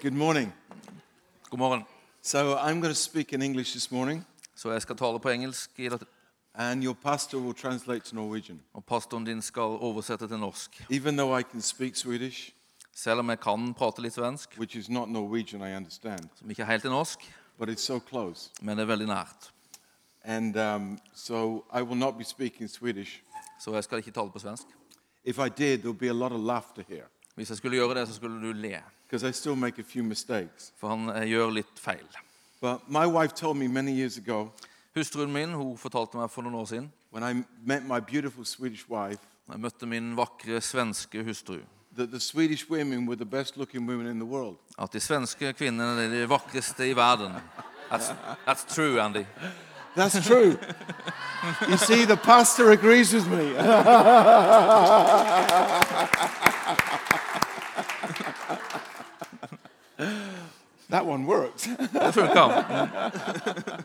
Good morning. God morgen. So I'm going to speak in English this morning, Så jeg skal tale på engelsk, i and your pastor will translate to Norwegian. og pastoren din skal oversette til norsk. Even though I can speak Swedish, Selv om jeg kan prate litt svensk, which is not Norwegian, I understand, som ikke er helt er norsk, but it's so close. men det er veldig nært. And um, so I will not be speaking Swedish. Så jeg skal ikke tale på svensk. If I did, there'll be a lot of laughter here, Hvis jeg skulle gjøre det, så skulle du le. Because I still make a few mistakes. For han eh, gjør litt feil. But my wife told me many years ago, Hustruen min hun fortalte meg for noen år siden when I met my beautiful Swedish wife, da jeg møtte min vakre svenske hustru, that the Swedish women were the best looking women in the world. at de svenske kvinnene er de vakreste i verden. That's, that's true, Andy. That's true. you see, the pastor agrees with me. that one worked. Det funka.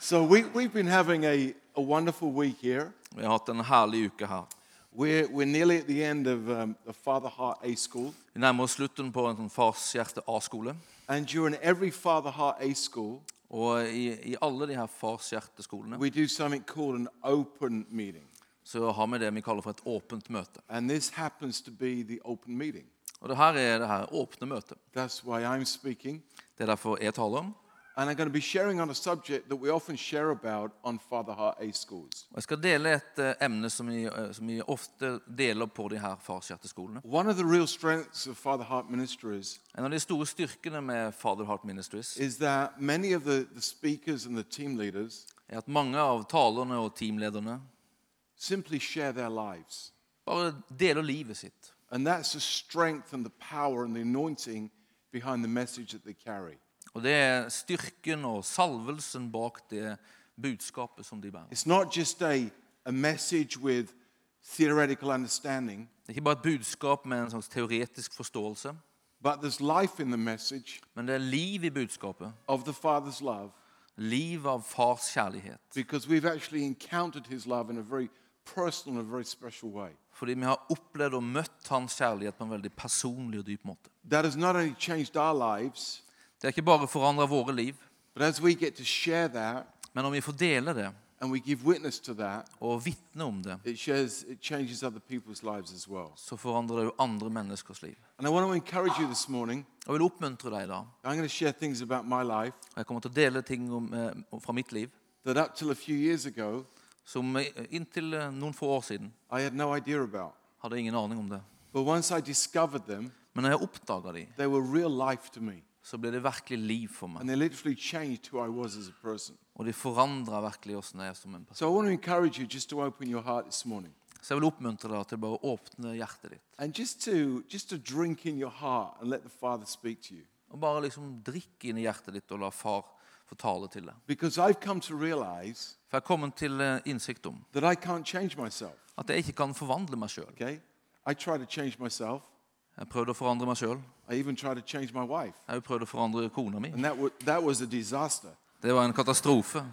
So we, we've been having a, a wonderful week here. Vi har hatt en herlig uke her. We're, we're nearly at the end of um, the Father Heart A School. Vi nærmer oss slutten på en sånn Fars hjerte A-skole. And during every Father Heart A School, Og i, i alle de her Fars hjerte-skolene we do something called an open meeting. så har vi det vi kaller for et åpent møte. And this happens to be the open meeting. Og det her er det her åpne møtet. That's why I'm speaking. Det er derfor jeg taler. And I'm going to be sharing on a subject that we often share about on Father Heart A schools. Jeg skal dele et eh, emne som vi, eh, som vi ofte deler på de her Fars. One of the real strengths of Father Heart Ministries En av de store styrkene med Father Heart Ministries is that many of the, the speakers and the team leaders er at mange av talerne og teamlederne simply share their lives. bare deler livet sitt. And that's the strength and the power and the anointing behind the message that they carry. Og det er styrken og salvelsen bak det budskapet som de bærer. It's not just a, a message with theoretical understanding, Det er ikke bare et budskap med en slags teoretisk forståelse, but there's life in the message men det er liv i budskapet. of the Father's love Liv av fars kjærlighet. because we've actually encountered His love in a very personal very special way. Fordi vi har opplevd og møtt hans kjærlighet på en veldig personlig og dyp måte. That has not only changed our lives, Det har ikke bare forandra våre liv, but as we get to share that men når vi får dele det and we give witness to that, og vitne om det, it shares it changes other people's lives as well. så forandrer det jo andre menneskers liv. And I want to encourage you this morning. Jeg vil oppmuntre deg da. I'm going to share things about my life Jeg kommer til å dele ting om, eh, fra mitt liv that up till a few years ago som eh, inntil eh, noen få år siden I had no idea about. hadde ingen aning om det. But once I discovered them, Men når jeg oppdaga de, they were real life to me. så ble det virkelig liv for And meg. they literally changed who I was as a person. Og de forandra virkelig åssen jeg er som en person. So I want to encourage you just to open your heart this morning. Så jeg vil oppmuntre deg til bare å åpne hjertet ditt. And just to just to drink in your heart and let the Father speak to you. Og bare liksom drikke inn i hjertet ditt og la far få tale til deg. Because I've come to realize For jeg er kommet til eh, innsikt om that I can't change myself. at jeg ikke kan forvandle meg sjøl. Okay? I try to change myself. Jeg prøvde å forandre meg sjøl. I even try to change my wife. Jeg har jo prøvd å forandre kona mi. And that, wa- that was a disaster. Det var en katastrofe.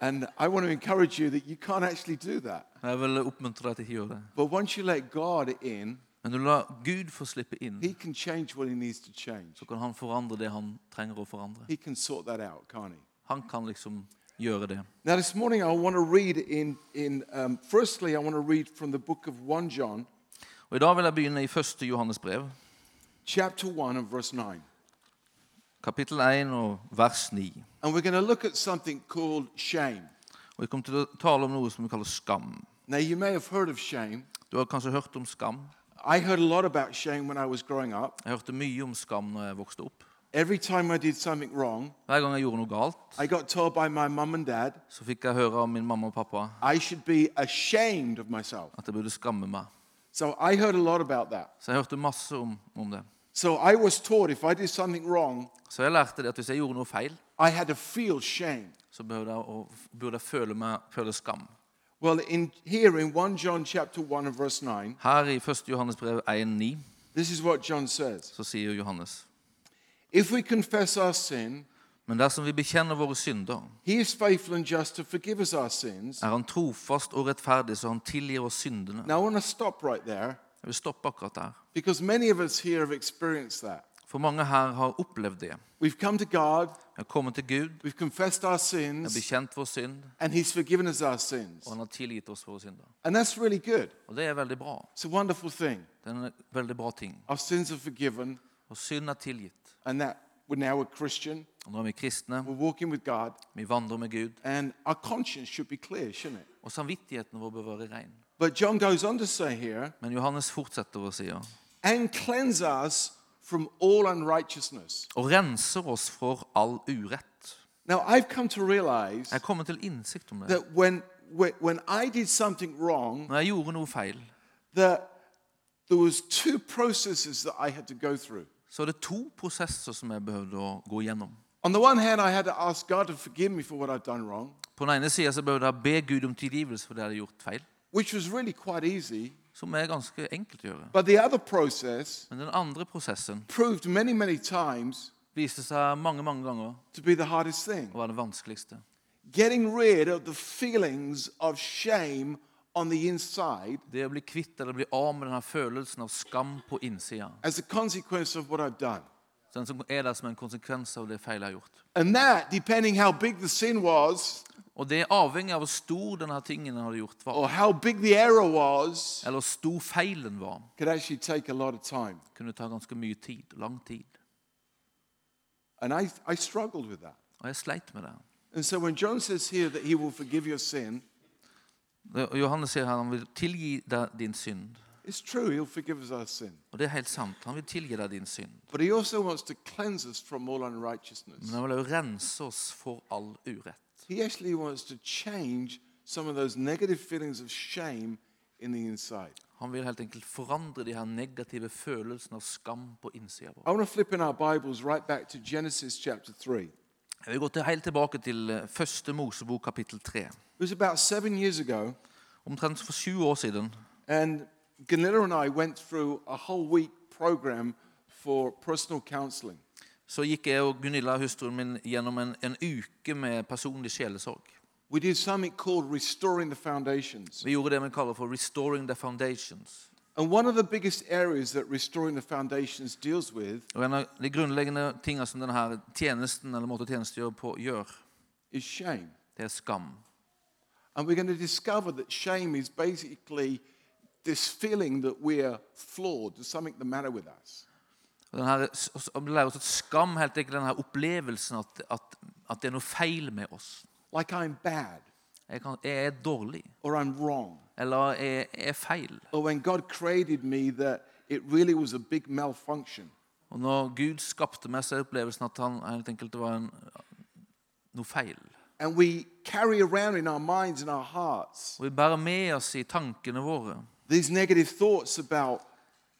And I want to encourage you that you can't actually do that. Jeg vil oppmuntre deg til ikke gjøre det. But once you let God in, Men når du lar Gud få slippe inn, He can change what He needs to change. så kan han forandre det han trenger å forandre. He can sort that out, can't He? Han kan liksom gjøre det. Now, this morning I want to read in, in um, firstly, I want to read from the book of 1 John, Og I dag vil jeg begynne i 1. Johannes brev, chapter 1 and verse 9. kapittel 1 og vers 9. And we're going to look at something called shame. Og Vi kommer til å tale om noe som vi kaller skam. Now, you may have heard of shame. Du har kanskje hørt om skam? I heard a lot about shame when I was growing up. Jeg hørte mye om skam når jeg vokste opp. Every time I did something wrong, Hver gang jeg gjorde noe galt, I got told by my mom and dad så fikk jeg høre av min mamma og pappa I should be ashamed of myself. at jeg burde skamme meg. So I heard a lot about that. Så jeg hørte masse om, om det. So I was taught if I did something wrong, Så jeg lærte det at hvis jeg gjorde noe feil, I had to feel shame. så burde jeg, å- burde jeg føle, meg, føle skam. Well, in here in 1 John chapter 1 and verse 9, Her i 1. Johannes brev 1,9 this is what John says. så sier Johannes If we confess our sin, Men dersom vi bekjenner våre synder, he is faithful and just to forgive us our sins. er han trofast og rettferdig, så han tilgir oss syndene. Now I want to stop right there Jeg vil stoppe akkurat der. because many of us here have experienced that. For mange her har opplevd det. We've come to God, Vi har kommet til Gud, we've confessed our vi har sins, bekjent vår synd, and He's forgiven us our sins. og han har tilgitt oss våre synder. And that's really good. Og det er veldig bra. It's a wonderful thing. Det er en veldig bra ting. Our sins are forgiven, Og synd er tilgitt. and that we're now a Christian. Og nå er vi kristne, We're walking with God, vi vandrer med Gud, and our conscience should be clear, shouldn't it? og samvittigheten vår bør være ren. But John goes on to say here, Men Johannes fortsetter og sier and cleanse us from all unrighteousness. Og renser oss for all urett. Now, I've come to realize Jeg til innsikt om det. that when, when, when I did something wrong, Når jeg gjorde noe feil, that there was two processes that I had to go through. så er det to prosesser som jeg behøvde å gå gjennom. On the one hand, I had to ask God to forgive me for what I'd done wrong, På den ene sida behøvde jeg be Gud om tilgivelse for det jeg hadde gjort feil, which was really quite easy. Som er ganske enkelt å gjøre. But the other process Men den andre prosessen proved many, many times viste seg mange mange ganger to be the hardest thing. å være det vanskeligste. Getting rid of the feelings of shame on the inside Det å bli kvitt eller bli av med denne følelsen av skam på innsida. as a consequence of what I've done. Den som er der som en konsekvens av det feilet jeg har gjort. And that, depending how big the sin was, Og det er avhengig av hvor stor denne tingen hadde gjort var. or how big the error was, Eller hvor stor feilen var. could actually take a lot of time. kunne ta ganske mye tid. Lang tid. And I, I struggled with that. Og jeg sleit med det. And so when John says here that he will forgive your sin, Johannes sier her han vil tilgi deg din synd. it's true, he'll forgive us our sin. Og det er helt sant. Han vil tilgi deg din synd. But he also wants to cleanse us from all unrighteousness. Men han vil også rense oss for all urett. He actually wants to change some of those negative feelings of shame in the inside. Han vil helt enkelt forandre de her negative følelsene av skam på innsida I want to flip in our Bibles right back to Genesis chapter 3. It Jeg vil gå til, helt tilbake til eh, første Mosebok kapittel 3. It was about seven years ago, Omtrent for sju år siden and Ganilla and I went through a whole week program for personal counseling. Så gikk jeg og Gunilla, hustruen min, gjennom en, en uke med personlig sjelesorg. We did something called Restoring the Foundations. Vi gjorde det vi kaller for 'restoring the foundations'. And one of the biggest areas that Restoring the Foundations deals with Og En av de grunnleggende tingene som denne tjenesten eller måte å på gjør, is shame. det er skam. And we're going to discover that shame is basically this feeling that we're flawed, there's something the matter with us. Og denne, lærer oss at skam helt enkelt denne opplevelsen at, at, at det er noe feil med oss. Like I'm bad, Jeg, kan, jeg er dårlig, or I'm wrong, eller jeg er feil. or when God created me, that it really was a big malfunction. Og når Gud skapte meg, så er opplevelsen at han helt enkelt var en, noe feil. And we carry around in our minds and our hearts Og vi bærer med oss i tankene våre these negative thoughts about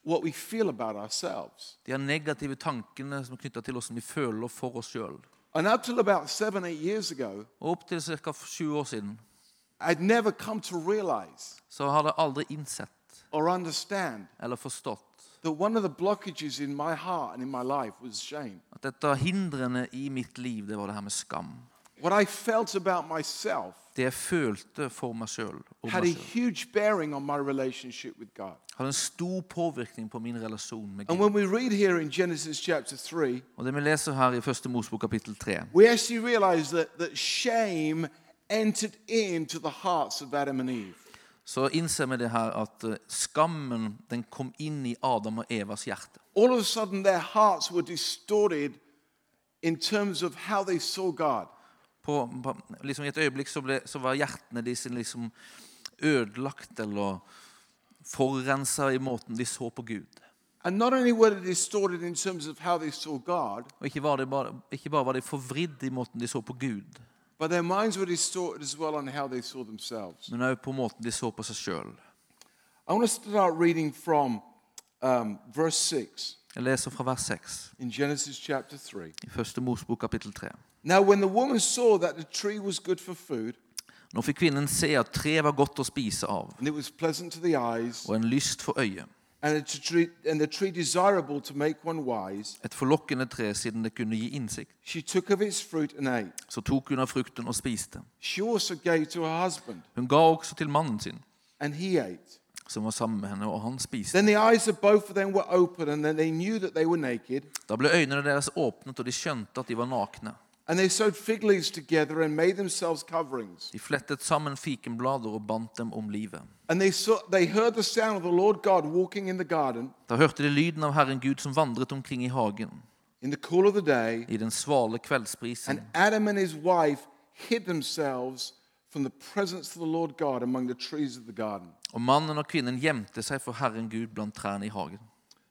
what we feel about ourselves. de her negative tankene som er knytta til hvordan vi føler for oss sjøl. And up till about seven, eight years ago, opp til ca. sju år siden I'd never come to realize så har jeg aldri innsett or understand eller forstått that one of the blockages in my heart and in my life was shame. at dette hindrene i mitt liv, det var det her med skam. What I felt about myself Det jeg følte for meg sjøl, had a huge bearing on my relationship with God. hadde en stor påvirkning på min relasjon med And Gud. when we read here in Genesis chapter 3, Og det vi leser her i første Mosebok kapittel 3, we actually realize that, that shame entered into the hearts of Adam and Eve. så innser vi det her at eh, skammen den kom inn i Adam og Evas hjerte. All of a sudden, their hearts were distorted in terms of how they saw God. På, på, liksom I et øyeblikk så, ble, så var hjertene deres liksom ødelagt eller forurensa i måten de så på Gud. Og ikke, var det bare, ikke bare var de forvridd i måten de så på Gud, well men òg på måten de så på seg sjøl. Um, Jeg leser fra vers 6 in Genesis chapter 3. i første Mosbok kapittel 3. Now, when the woman saw that the tree was good for food, Nå fikk kvinnen se at treet var godt å spise av, and it was pleasant to the eyes, og en lyst for øyet. and, a tree, and the tree desirable to make one wise, Et forlokkende tre siden det kunne gi innsikt. she took of its fruit and ate. Så tok hun av frukten og spiste. She also gave to her husband, Hun ga også til mannen sin, and he ate. som var sammen med henne, og han spiste. Then the eyes of both of them were open, and then they knew that they were naked. Da ble øynene deres åpnet, og de skjønte at de var nakne. And they sewed fig leaves together and made themselves coverings. De flettet sammen fikenblader og bandt dem om livet. And they saw, they heard the sound of the Lord God walking in the garden Da hørte de lyden av Herren Gud som vandret omkring i hagen in the cool of the day. i den svale kveldsprisen. And Adam and his wife hid themselves from the presence of the Lord God among the trees of the garden. Og mannen og kvinnen gjemte seg for Herren Gud blant trærne i hagen.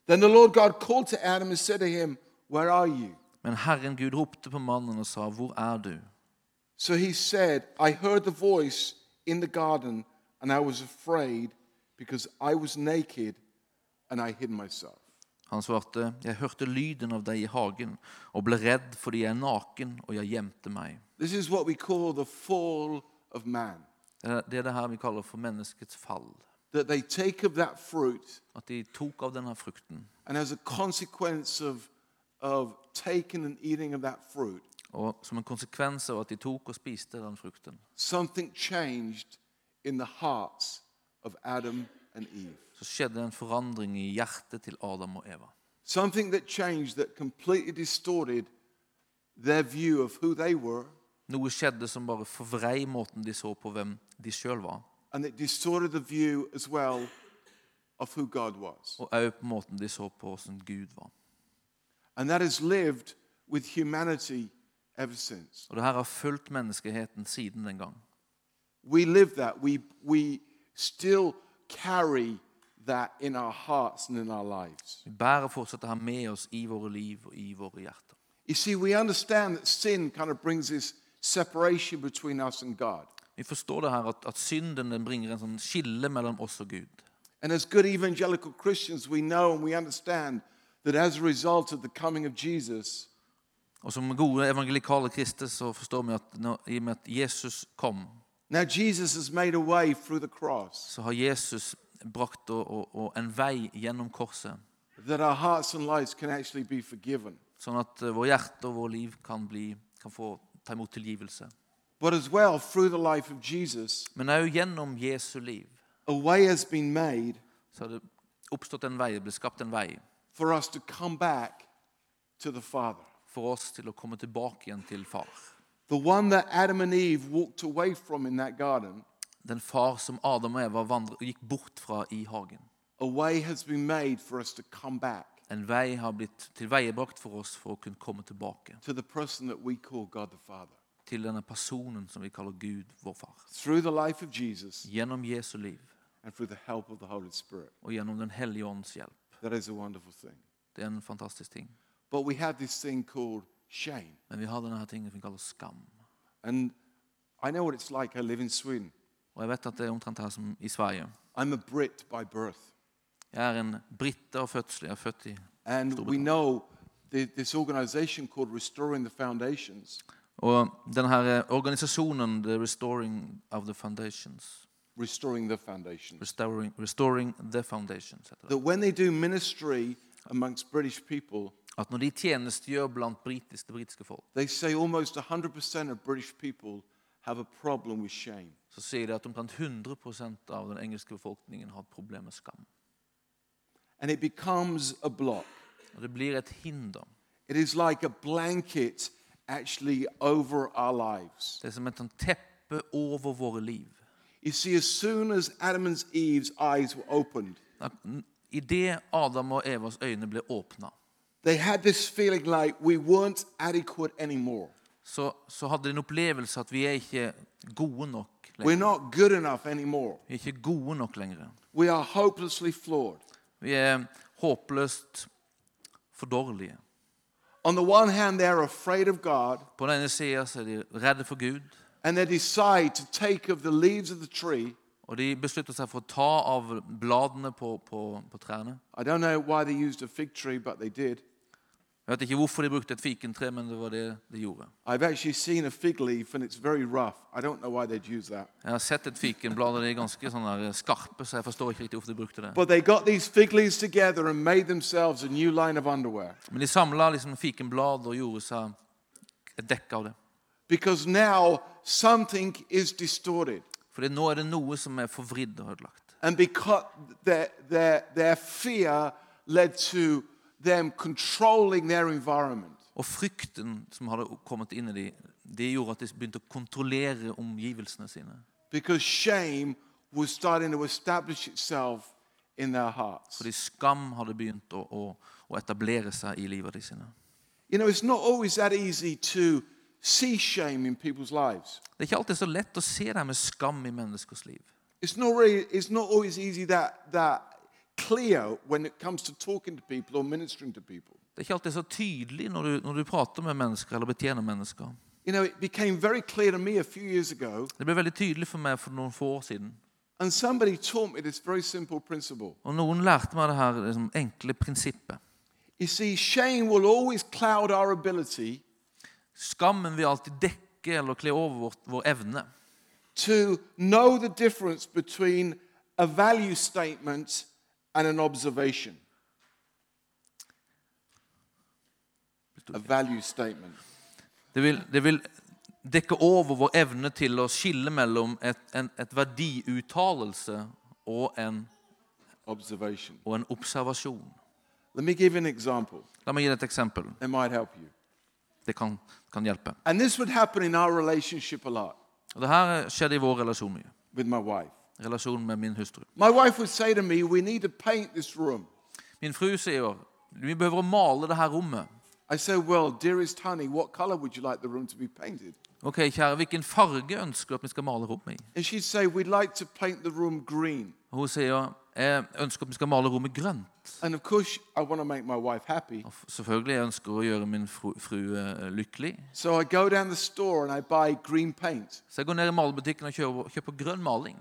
Then the Lord God called to Adam and said to him, Where are you? Men Herren Gud ropte på mannen og sa, 'Hvor er du?' So he said, I heard the voice in the garden, and I was afraid because I was naked and I hid myself. Han svarte, 'Jeg hørte lyden av deg i hagen og ble redd fordi jeg er naken, og jeg gjemte meg.' This is what we call the fall of man. Det er det er det her vi kaller for menneskets fall. That they take of that fruit, At de tok av denne frukten. and as a consequence of, of taking and eating of that fruit, Og som en konsekvens av at de tok og spiste den frukten, something changed in the hearts of Adam and Eve. så skjedde en forandring i hjertet til Adam og Eva. Something that changed that completely distorted their view of who they were, Noe skjedde som bare forvrei måten de så på hvem de sjøl var, and it distorted the view as well of who God was. og òg på måten de så på åssen Gud var. And that has lived with humanity ever since. Og det her har fulgt menneskeheten siden den gang. We live that. We, we still carry that in our hearts and in our lives. Vi bærer fortsatt det her med oss i våre liv og i våre hjerter. You see, we understand that sin kind of brings this separation between us and God. Vi forstår det her at, at synden den bringer en sånn skille mellom oss og Gud. And as good evangelical Christians, we know and we understand that as a result of the coming of Jesus, Og som gode evangelikale kristne så forstår vi at når, i og med at Jesus kom, now Jesus has made a way through the cross så har Jesus brakt og, og, og en vei gjennom korset, that our hearts and lives can actually be forgiven. sånn at eh, vår hjerte og vår liv kan, bli, kan få ta imot tilgivelse. But as well, through the life of Jesus, Men òg gjennom Jesu liv a way has been made så har det oppstått en vei, blitt skapt en vei for us to come back to the Father. for oss til å komme tilbake igjen til far. The one that Adam and Eve walked away from in that garden, Den far som Adam og Eva vandret, gikk bort fra i hagen. a way has been made for us to come back En vei har blitt tilveiebrakt for oss for å kunne komme tilbake to the person that we call God the Father. til denne personen som vi kaller Gud, vår far. Through the life of Jesus Gjennom Jesu liv and through the help of the Holy Spirit. og gjennom Den hellige ånds hjelp. That is a wonderful thing. Det er en fantastisk ting. But we have this thing called shame. Men vi har denne her tingen vi kaller skam. And I know what it's like. I live in Sweden. Og jeg vet at det er omtrent her som i Sverige. I'm a Brit by birth. Jeg er en brite av fødsel. Jeg er født i And we know this organization called Restoring the Foundations Og denne her organisasjonen, The Restoring of the Foundations restoring the foundations. Restoring, restoring the Foundations. That when they do ministry amongst British people, At når de tjenestegjør blant britiske, det britiske folk, they say almost 100% of British people have a problem with shame. så sier de at omtrent 100% av den engelske befolkningen har problem med skam. And it becomes a block. Og det blir et hinder. It is like a blanket actually over our lives. Det er som et teppe over våre liv. You see, as soon as Adam and Eve's eyes were opened, Idet Adam og Evas øyne ble åpna, they had this feeling like we weren't adequate anymore. så, så hadde de en opplevelse at vi er ikke gode nok We're not good enough anymore. Vi er ikke gode nok lenger. We are hopelessly flawed. Vi er håpløst for dårlige. On the one hand, they're afraid of God På den ene sida er de redde for Gud, and they decide to take of the leaves of the tree. og de beslutter seg for å ta av bladene på, på, på trærne. I don't know why they used a fig tree, but they did. Jeg vet ikke hvorfor de brukte et fikentre, men det var det de gjorde. I've actually seen a fig leaf and it's very rough. I don't know why they'd use that. Jeg har sett et fikenblad, og de er ganske sånn der skarpe, så jeg forstår ikke riktig hvorfor de brukte det. But they got these fig leaves together and made themselves a new line of underwear. Men de samla liksom fikenblad og gjorde seg et dekke av det. Because now something is distorted. For nå er det noe som er forvridd og ødelagt. And because their, their, their fear led to them controlling their environment. Og frykten som hadde kommet inn i dem, det gjorde at de begynte å kontrollere omgivelsene sine. Because shame was starting to establish itself in their hearts. Fordi skam hadde begynt å, å, å etablere seg i livet de sine. You know, it's not always that easy to see shame in people's lives. Det er ikke alltid så lett å se det her med skam i menneskers liv. It's not really, it's not always easy that, that clear when it comes to talking to people or ministering to people. Det er ikke alltid så tydelig når du, når du prater med mennesker eller betjener mennesker. You know, it became very clear to me a few years ago, Det ble veldig tydelig for meg for noen få år siden. and somebody taught me this very simple principle. Og noen lærte meg det her liksom, enkle prinsippet. You see, shame will always cloud our ability Skammen vil alltid dekke eller kle over vår, vår evne to know the difference between a value statement and an observation. A value statement. Det vil, det vil dekke over vår evne til å skille mellom et, en, et verdiuttalelse og en, Observation. og en observasjon. Let me give you an example. La meg gi et eksempel. It might help you. Det kan, kan hjelpe. And this would happen in our relationship a lot Og det her skjedde i vår relasjon mye. with my wife. Relasjonen med min hustru. My wife would say to me, We need to paint this room. Min fru sier vi behøver å male det her rommet. I said, Well, dearest honey, what color would you like the room to be painted? Ok, kjære, Hvilken farge ønsker du at vi skal male rommet i? And she'd say, We'd like to paint the room green. Og Hun sier jeg ønsker at vi skal male rommet grønt. Og selvfølgelig jeg ønsker å gjøre min fru, frue eh, lykkelig. So I go down the store and I buy green paint. Så jeg går ned i malebutikken og kjøper, kjøper grønn maling.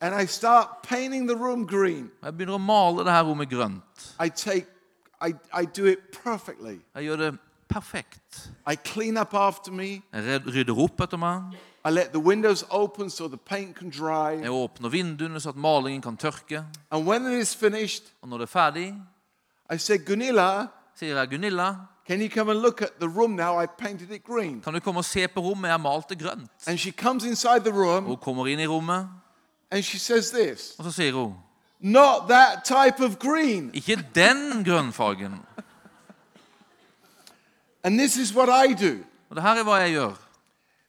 And I start painting the room green. Og Jeg begynner å male det her rommet grønt. I take, I, I do it perfectly. Jeg gjør det perfekt. I clean up after me. Jeg rydder opp etter meg. I let the windows open so the paint can dry. Jeg åpner vinduene så at malingen kan tørke. And when it is finished, Og når det er ferdig, I say, Gunilla, sier jeg Gunilla, can you come and look at the room now? I painted it green. kan du komme og se på rommet? Jeg har malt det grønt. And she comes inside the room Hun kommer inn i rommet, and she says this og så sier hun Not that type of green. Ikke den grønnfargen. And this is what I do. Og det her er hva jeg gjør.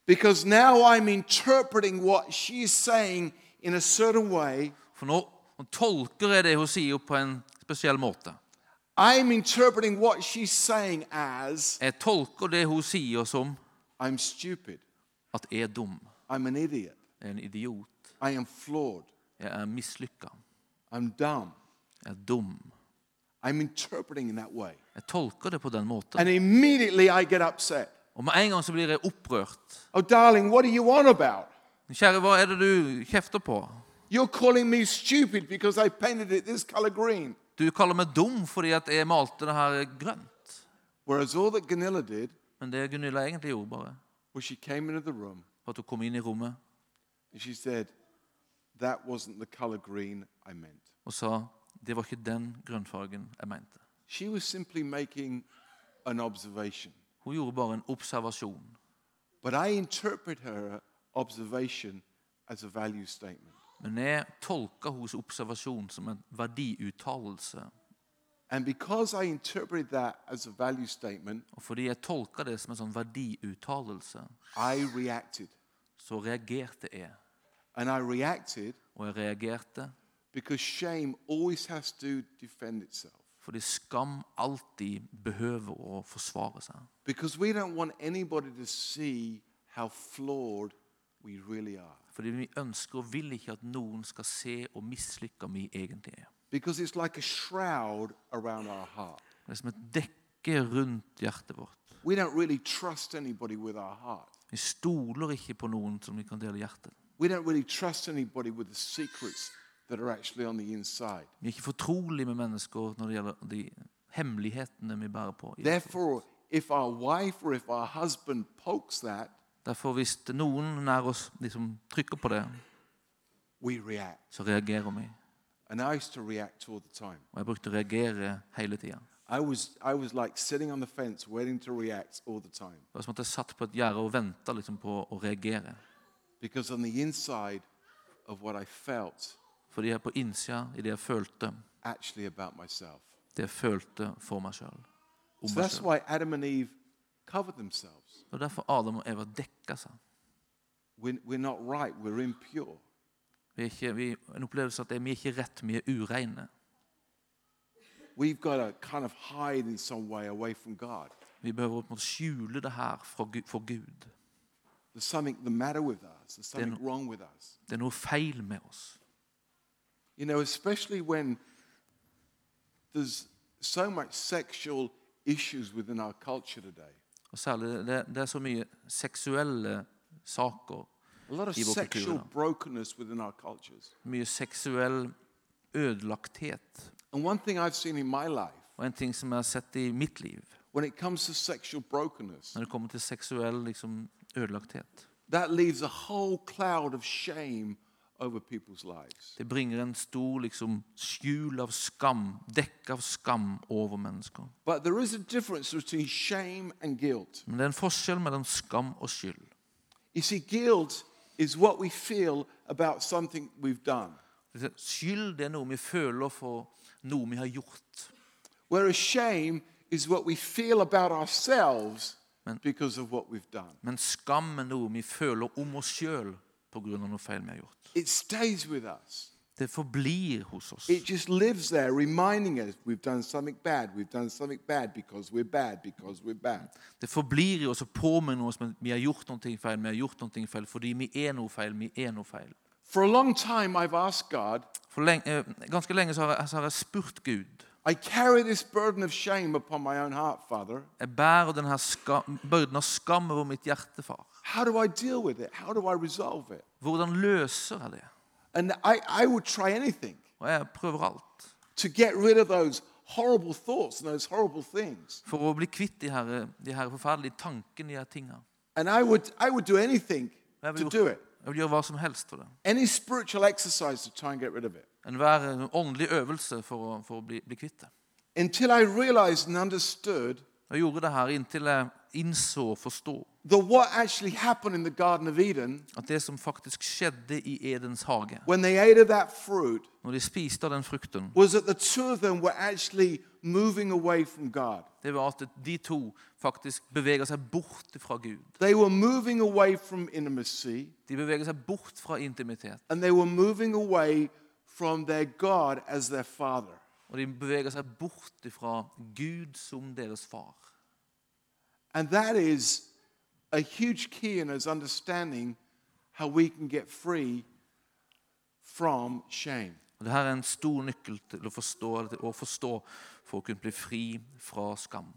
Because now I'm interpreting what she's saying in a certain way. For nå, nå tolker jeg det hun sier, på en spesiell måte. I'm interpreting what she's saying as Jeg tolker det hun sier, som I'm stupid. at jeg er dum. I'm an idiot. Jeg er en idiot. I am flawed. Jeg er mislykka. I'm dumb. Jeg er dum. I'm interpreting in that way. Jeg tolker det på den måten. And immediately I get upset. Og med en gang så blir jeg opprørt. Oh, darling, what are you on about? Kjære, hva er det du kjefter på? You're calling me stupid because I painted it this color green. Du kaller meg dum fordi at jeg malte det her grønt. Whereas all that Ganilla did Men det Gunilla egentlig gjorde, bare, was she came into the room var at hun kom inn i rommet and she said, That wasn't the color green I meant. og sa det var ikke den grønnfargen jeg mente. She was simply making an observation. Hun gjorde bare en observasjon. But I interpret her observation as a value statement. Men jeg tolka hennes observasjon som en verdiuttalelse. And because I interpreted that as a value statement, Og fordi jeg tolka det som en sånn verdiuttalelse, I reacted. så reagerte jeg. And I reacted Og jeg reagerte because shame always has to defend itself. fordi skam alltid behøver å forsvare seg. Because we don't want anybody to see how flawed we really are. Fordi vi ønsker og vil ikke at noen skal se og mislykka vi egentlig er. Because it's like a shroud around our heart. Det er som et dekke rundt hjertet vårt. We don't really trust anybody with our heart. Vi stoler ikke på noen som vi kan dele hjertet. We don't really trust anybody with the secrets that are actually on the inside. Vi er ikke fortrolige med mennesker når det gjelder de hemmelighetene vi bærer på. Therefore, if our wife or if our husband pokes that, Derfor hvis noen nær oss liksom trykker på det, we react. så reagerer vi. And I used to react all the time. Og jeg brukte å reagere hele tida. I was, I was like sitting on the fence waiting to react all the time. Det var som at jeg satt på et gjerde og venta liksom på å reagere. Because on the inside of what I felt, Fordi jeg på innsida, i det jeg følte, det jeg følte for meg sjøl. Om So meg. Og derfor Adam og Eva dekka seg. We're, we're not right, we're impure. Vi er ikke, vi, en opplevelse at vi er ikke rett, vi er ureine. We've got to kind of hide in some way away from God. Vi behøver å skjule det her for Gud. For Gud. There's something the matter with us, there's something wrong with us. Det er noe feil med oss. You know, especially when there's so much sexual issues within our culture today. Og særlig, det, det er så mye seksuelle saker. A lot of I vår sexual da. brokenness within our cultures. Mye seksuell ødelagthet. And one thing I've seen in my life, Og en ting som jeg har sett i mitt liv, when it comes to sexual brokenness, når det kommer til seksuell liksom, ødelagthet that leaves a whole cloud of shame over people's lives. Det bringer en stor liksom, skjul av skam, dekk av skam over mennesker. Men det er en forskjell mellom skam og skyld. See, Skyld det er noe vi føler for noe vi har gjort. whereas shame is what we feel about ourselves Men- because of what we've done. Men skam er noe vi føler om oss sjøl pga. noe feil vi har gjort. It stays with us. Det forblir hos oss. It just lives there, reminding us we've done something bad. We've done something bad because we're bad, because we're bad. Det forblir i oss og påminner oss om vi har gjort noe feil. Vi har gjort noe feil fordi vi er noe feil. Vi er noe feil. For a long time, I've asked God, lenge, eh, så har, jeg, så har jeg spurt Gud. I carry this burden of shame upon my own heart, Father. Jeg bærer denne skam, byrden av skam over mitt hjerte, far. How do I deal with it? How do I resolve it? Hvordan løser jeg det? And I, I would try anything Og jeg prøver alt to get rid of those horrible thoughts and those horrible things. for å bli kvitt de her, de her forferdelige tankene, de her tingene. And I would, I would do anything Jeg vil, to gjøre, do it. jeg vil gjøre hva som helst for det. Any spiritual exercise to try and get rid of it. Enhver åndelig øvelse for å, for å bli, bli kvitt det. Until I realized and understood Jeg gjorde det her inntil jeg innså og forstod that what actually happened in the Garden of Eden at det som faktisk skjedde i Edens hage, when they ate of that fruit når de spiste av den frukten, was that the two of them were actually moving away from God. det var at de to faktisk beveger seg bort fra Gud. They were moving away from intimacy De beveger seg bort fra intimitet. and they were moving away from their God as their father. Og de beveger seg bort fra Gud som deres far. And that is a huge key in us understanding how we can get free from shame. Og Dette er en stor nøkkel til å forstå, å forstå for å kunne bli fri fra skam.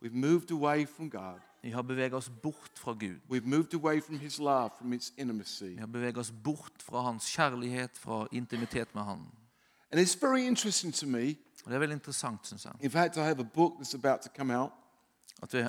We've moved away from God. Vi har beveget oss bort fra Gud. We've moved away from His love, from His intimacy. Vi har beveget oss bort fra hans kjærlighet, fra intimitet med han. And it's very interesting to me. Og Det er veldig interessant, syns jeg, In fact, I have a book that's about to come out. at vi,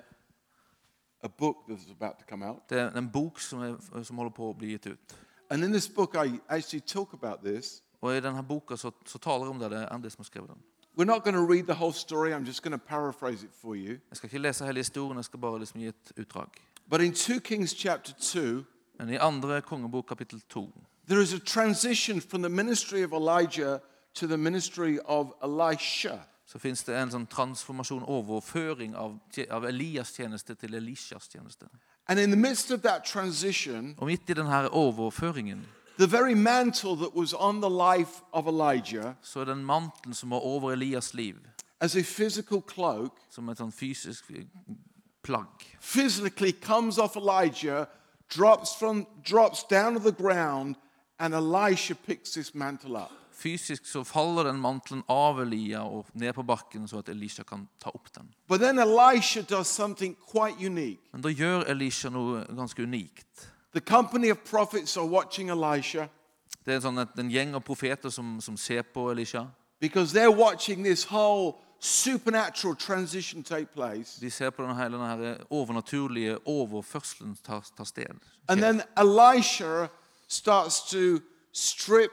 A book that's about to come out. det er en bok som, er, som holder på å bli gitt ut. And in this book, I actually talk about this. Og I denne boka så, så taler jeg om det. Det er Andy som har skrevet den. We're not going to read the whole story. I'm just going to paraphrase it for you. Jeg skal ikke lese hele historien, jeg skal bare liksom gi et utdrag. But in 2 Kings chapter 2, Men i andre kongebok kapittel 2 there is a transition from the ministry of Elijah to the ministry of Elisha. Så fins det en sånn transformasjon, overføring av, av Elias tjeneste til Elishas tjeneste. And in the midst of that transition, Og midt i denne overføringen the very mantle that was on the life of Elijah så er den mantelen som var over Elias liv, as a physical cloak som et sånn fysisk plagg, physically comes off Elijah, drops, from, drops down to the ground, and Elisha picks this mantle up. Fysisk så faller den mantelen av Elia og ned på bakken, så at Elisha kan ta opp den. Men da gjør Elisha noe ganske unikt. The company of prophets are watching Elisha Det er sånn at en gjeng av profeter som, som ser på Elisha. because they're watching this whole supernatural transition take place. De ser på denne, hele her overnaturlige overførselen ta, ta sted. And then Elisha starts to strip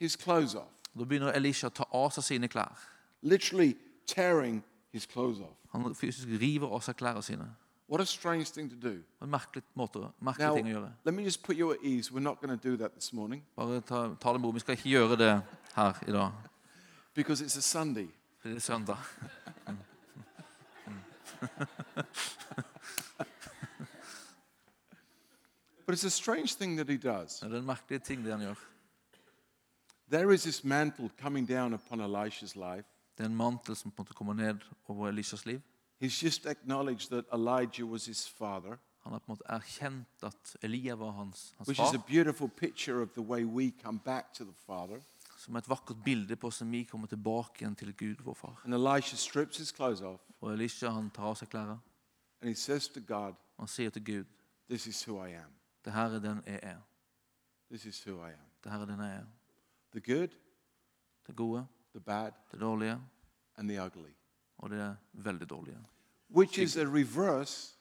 his clothes off, Da begynner Elisha å ta av seg sine klær. literally tearing his clothes off. Han fysisk river av seg klærne sine. What a strange thing to do. En merkelig, måte, merkelig Now, ting å gjøre. let me just put you at ease. We're not going to do that this morning Bare ta, ta det med ro. Vi skal ikke gjøre det her i dag. because it's a Sunday. For det er søndag. But it's a strange thing that he does. Det er en merkelig ting det han gjør. There is this mantle coming down upon Elisha's life. Det er en mantel som på en måte kommer ned over Elishas liv. He's just acknowledged that Elijah was his father, Han har på en måte erkjent at Elia var hans, hans which is a far. beautiful picture of the way we come back to the Father. Som er et vakkert bilde på hvordan vi kommer tilbake igjen til Gud, vår far. And Elisha strips his clothes off Og Elisha han tar av seg klærne and he says to God, og han sier til Gud This is who I am. det her er den jeg er. This is who I am. Det her er den jeg er. The good, Det gode, the bad, det dårlige and the ugly. og det veldig dårlige. Which is a reverse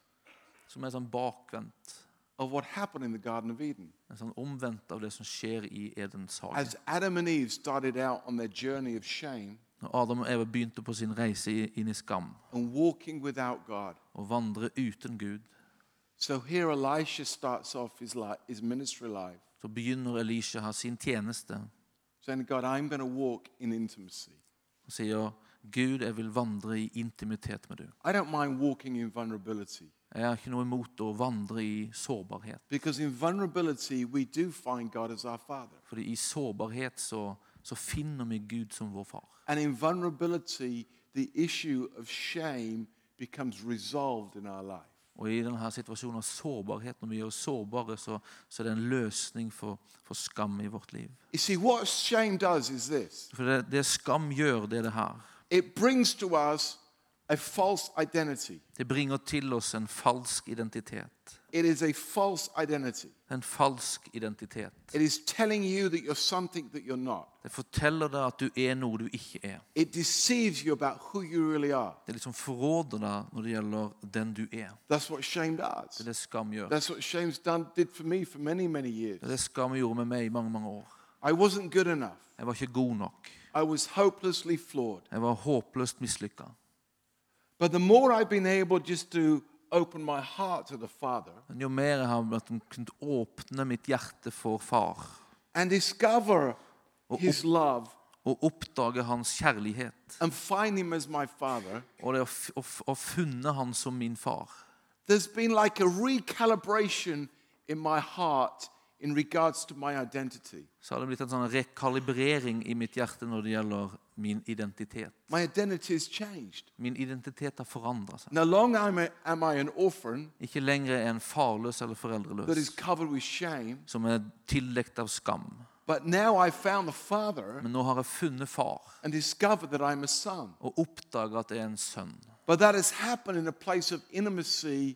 Som er sånn bakvendt. of what happened in the Garden of Eden. En sånn omvendt av det som skjer i Edens hage. As Adam and Eve started out on their journey of shame Når Adam og Eva begynte på sin reise inn i skam and walking without God. og vandre uten Gud, So here Elisha starts off his, life, his ministry life så begynner Elisha her sin tjeneste saying, God, I'm going to walk in intimacy. Gud, jeg vil vandre i intimitet med du. I don't mind walking in vulnerability Jeg har ikke noe imot å vandre i sårbarhet. because in vulnerability we do find God as our Father. Fordi i sårbarhet så, så finner vi Gud som vår far. And in vulnerability, the issue of shame becomes resolved in our life. Og i denne situasjonen av sårbarhet, når vi gjør oss sårbare, så, så er det en løsning for, for skam i vårt liv. See, what shame does is this For det, det skam gjør, det er det her. it brings to us. Det bringer til oss en falsk identitet. Det identity. En falsk identitet. Det forteller deg at du er noe du ikke er. Really. Det liksom forråder deg når det gjelder den du er. Det er det skam gjør. For me for many, many. Det er det skam gjorde med meg i mange, mange år. Jeg var ikke god nok. Jeg var håpløst mislykka. But the more I've been able just to open my heart to the Father Men jo mer jeg har kunnet åpne mitt hjerte for far, and discover His love og oppdage hans kjærlighet, and find Him as my Father, og det å, f- å, f- å funne han som min far, there's been like a recalibration in my heart in regards to my identity. så har det blitt en sånn rekalibrering i mitt hjerte når det gjelder min identitet. My identity has changed. Min identitet har forandra seg. No longer am I, am I an orphan Ikke lenger er jeg en farløs eller that is foreldreløs covered with shame, som er tildekt av skam. but now I found the Father Men nå har jeg funnet far and discovered that I'm a son. og oppdaga at jeg er en sønn. But that has happened in a place of intimacy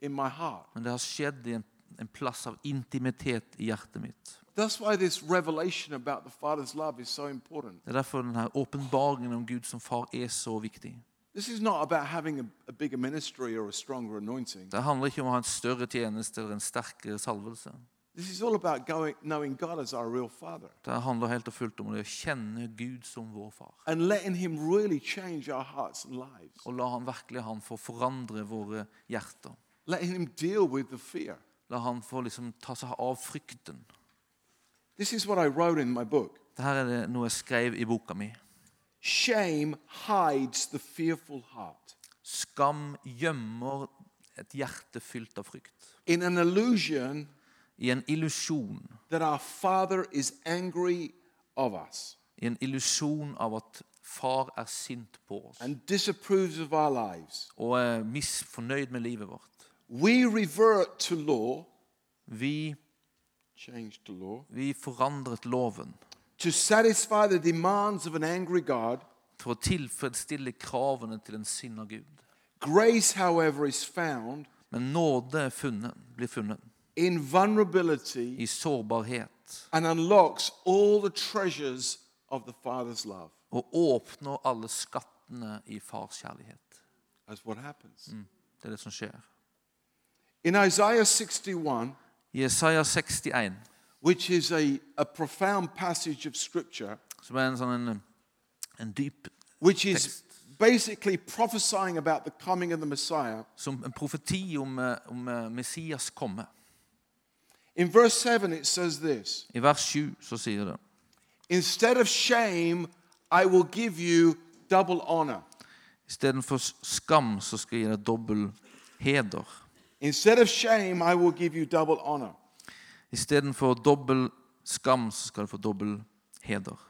in my heart. Men det har skjedd i en, en plass av intimitet i hjertet mitt. That's why this revelation about the Father's love is so important. Det er derfor denne åpenbaringen om Gud som far er så viktig. This is not about having a, a bigger ministry or a stronger anointing. Det handler ikke om å ha en større tjeneste eller en sterkere salvelse. This is all about going, knowing God as our real Father Det handler helt og fullt om å kjenne Gud som vår far. and letting Him really change our hearts and lives. Og la han virkelig han få forandre våre hjerter. Letting Him deal with the fear. La han få liksom ta seg av frykten. This is what I wrote in my book. Dette er det noe jeg skrev i boka mi. Shame hides the fearful heart. Skam gjemmer et hjerte fylt av frykt. In an illusion I en illusjon. that our Father is angry of us I en illusjon av at far er sint på oss and disapproves of our lives, og er misfornøyd med livet vårt. we revert to law, Vi, to law, vi forandret loven to satisfy the demands of an angry God. for å tilfredsstille kravene til en sinna Gud. Grace, however, is found Men nåde er funnet, blir funnet in vulnerability i sårbarhet and unlocks all the treasures of the Father's love. og åpner alle skattene i fars kjærlighet. That's what happens. Det er det som skjer. In Isaiah 61, I Jesaja 61, which is a, a profound passage of Scripture, som er en sånn en, en dyp which is basically prophesying about the coming of the Messiah. som en profeti om, eh, om eh, Messias komme. In verse 7, it says this I vers 7 så sier det Instead of shame, I will give you double honor. Istedenfor skam så skal jeg gi deg dobbel heder. Instead of shame, I will give you double honor. Istedenfor dobbel skam så skal du få dobbel heder.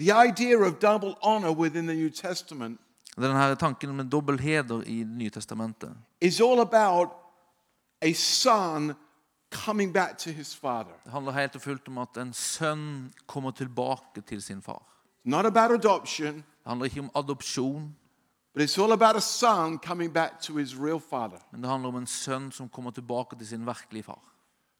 The idea of double honor within the New Testament Denne tanken med dobbel heder i Det nye testamentet is all about a son coming back to his father. Det handler helt og fullt om at en sønn kommer tilbake til sin far. Not about adoption, Det handler ikke om adopsjon, but it's all about a son coming back to his real father. men det handler om en sønn som kommer tilbake til sin virkelige far.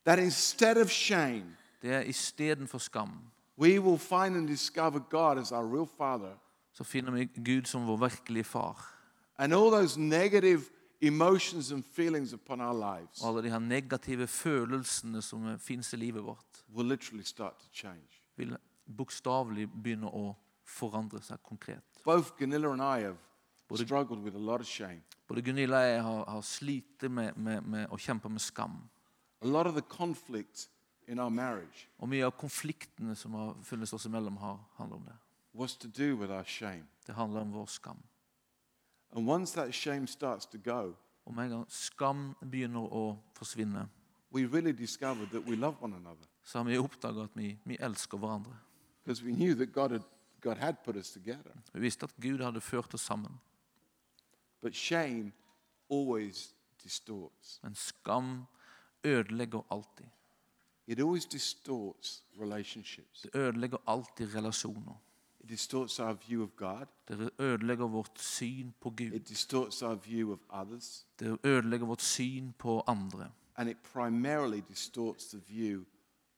That instead of shame, Det er istedenfor skam we will find and discover God as our real father. så finner vi Gud som vår virkelige far. And all those negative emotions and feelings upon our lives Og alle de her negative følelsene som i livet vårt, will literally start to change. vil bokstavelig begynne å forandre seg konkret. Both Ganilla and I have Både Gunilla og jeg har, har slitt med, med, med å kjempe med skam. A lot of the conflict in our marriage Og mye av konfliktene som har funnes oss imellom, har handler om det. was to do with our shame. Det handler om vår skam. And once that shame starts to go, Og med en gang skam begynner å forsvinne, really så har vi oppdaga at vi, vi elsker hverandre. because we knew that God had, God had put us together. Vi visste at Gud hadde ført oss sammen. But shame always distorts. Men skam ødelegger alltid. It always distorts relationships. Det ødelegger alltid relasjoner. It distorts our view of God. Det ødelegger vårt syn på Gud. It distorts our view of others. Det ødelegger vårt syn på andre. And it primarily distorts the view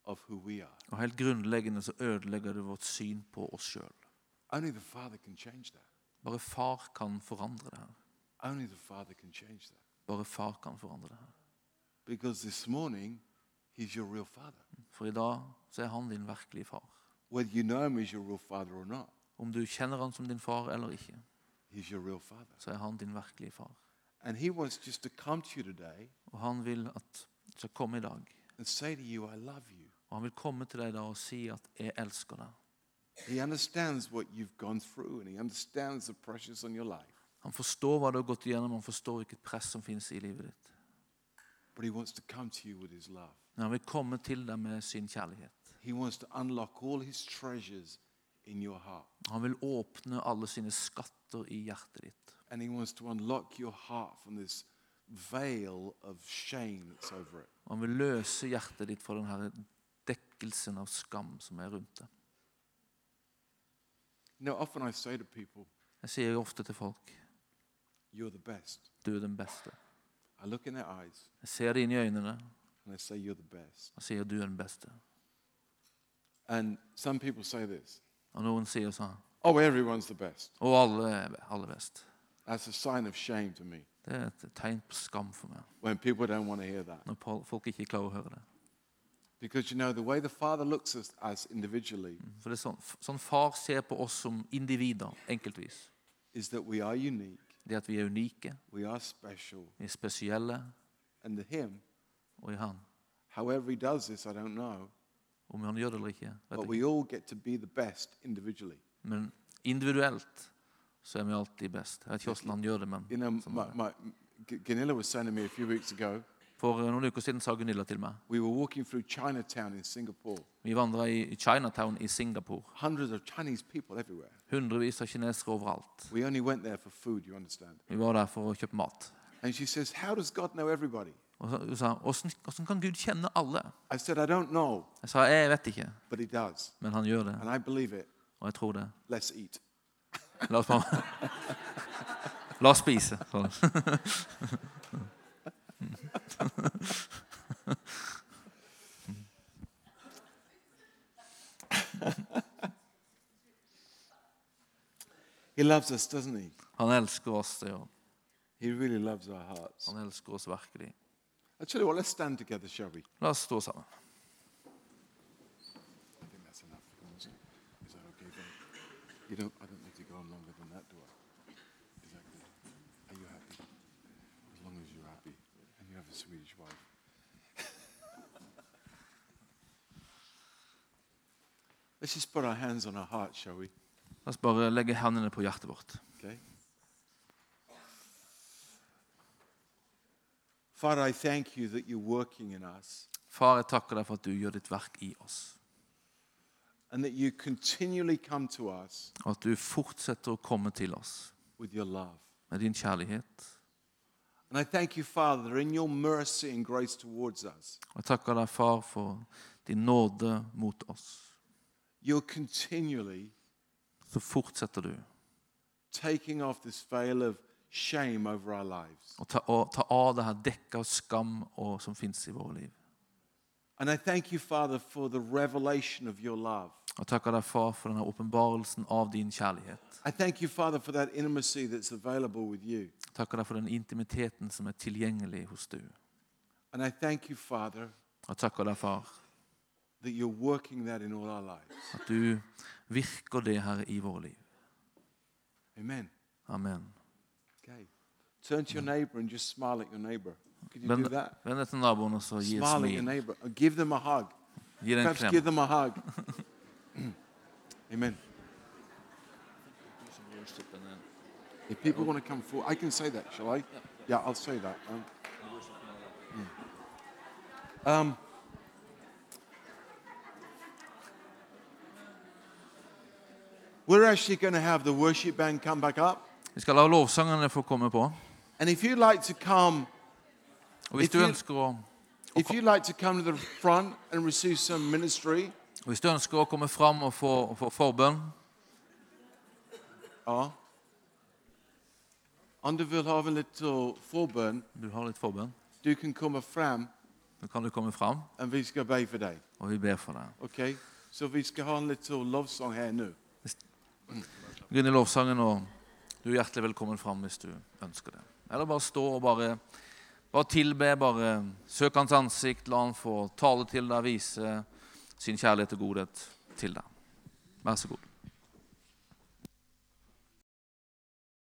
of who we are. Og helt grunnleggende så ødelegger det vårt syn på oss sjøl. Only the Father can change that. Bare far kan forandre det her. Only the Father can change that. Bare far kan forandre det. Because this morning, He's your real Father. For i dag så er han din virkelige far. Whether you know Him as your real Father or not, Om du kjenner han som din far eller ikke, He's your real Father. så er han din virkelige far. And He wants just to come to you today Og han vil at du skal komme i dag. and say to you, I love you. Og han vil komme til deg da og si at 'jeg elsker deg'. He understands what you've gone through and He understands the pressures on your life. Han forstår hva du har gått igjennom, han forstår hvilket press som finnes i livet ditt. Men han vil komme til deg med sin kjærlighet. Han vil åpne alle sine skatter i hjertet ditt. And He wants to unlock your heart from this veil of shame that's over it. Han vil løse hjertet ditt fra denne dekkelsen av skam som er rundt det. Jeg sier ofte til folk You're the best. du er den beste. I look in their eyes Jeg ser det inn i øynene and I say, You're the best. og sier du er den beste. And some people say this Og noen sier sånn Oh, everyone's the best. Og alle er best. That's a sign of shame to me Det er et tegn på skam for meg. when people don't want to hear that. Når pol- folk ikke klarer å høre det. Because you know, the way the Father looks at us individually For det er sånn, sånn far ser på oss som individer, enkeltvis. is that we are unique, Det at vi er unike, we are special. vi er spesielle, And to Him, og i han. however He does this, I don't know, Om han gjør det eller ikke, vet but we ikke. all get to be the best individually. Men individuelt så er vi alltid best. Jeg vet ikke hvordan han gjør det, men You know, sånn my, er det. my, G- Ganilla was saying to me a few weeks ago, For noen uker siden sa Gunilla til meg we were walking through Chinatown in Singapore, Vi vandra i Chinatown i Singapore. hundreds of Chinese people everywhere. Hundrevis av kinesere overalt. We only went there for food, you understand. Vi var der for å kjøpe mat. And she says, How does God know everybody? Og hun sa hvordan, kan Gud kjenne alle? I said, I don't know, Jeg sa jeg vet ikke, but He does. men han gjør det. And I believe it. Og jeg tror det. Let's eat. La oss bare La oss spise. He loves us, doesn't He? Han elsker oss. det gjør han. He really loves our hearts. Han elsker oss virkelig. I tell you what, let's stand together, shall we? La oss stå sammen. I think Let's just put our hands on our heart, shall we? La oss bare legge hendene på hjertet vårt. Okay. Father, I thank you that you're working in us Far, jeg takker deg for at du gjør ditt verk i oss. and that you continually come to us Og at du fortsetter å komme til oss with your love. med din kjærlighet. And I thank you, Father, in your mercy and grace towards us. Og jeg takker deg, far, for din nåde mot oss. You're continually Så fortsetter du taking off this veil of shame over our lives. å ta, å ta av det her dekket av skam og, som fins i våre liv. And I thank you, Father, for the revelation of your love. Jeg takker deg, far, for denne åpenbarelsen av din kjærlighet. I thank you, Father, for that intimacy that's available with you. Jeg takker deg for den intimiteten som er tilgjengelig hos du. And I thank you, Father, jeg takker deg, far, that you're working that in all our lives. at du virker det her i våre liv. Amen. Amen. Okay. Turn to your neighbor and just smile at your neighbor. Could you Vend do that? vend deg til naboen og så gi et Smile at your smil. neighbor and give them a hug. Gi dem en Perhaps klem. give them a hug. Amen. If people want to come forward, I can say that, shall I? Yeah, I'll say that. Um, mm. um, we're actually going to have the worship band come back up. Vi skal la lovsangerne få komme på. And if you'd like to come, Og hvis If du you- ønsker å, if you'd like to come to the front and receive some ministry, hvis du ønsker å komme fram og få, og få forbønn ja. Om du vill ha en liten uh, förbön, Du har litt forbønn. du kan komma fram Så kan du komme fram, och vi ska be för dig. og vi ber for deg. Okej? Så vi ska ha en liten uh, lovsång här nu. Gå i lovsangen, og du er hjertelig velkommen fram hvis du ønsker det. Eller bare stå og bare, bare tilbe, bare søk hans ansikt, la han få tale til deg, vise sin kjærlighet og godhet til deg. Vær så god.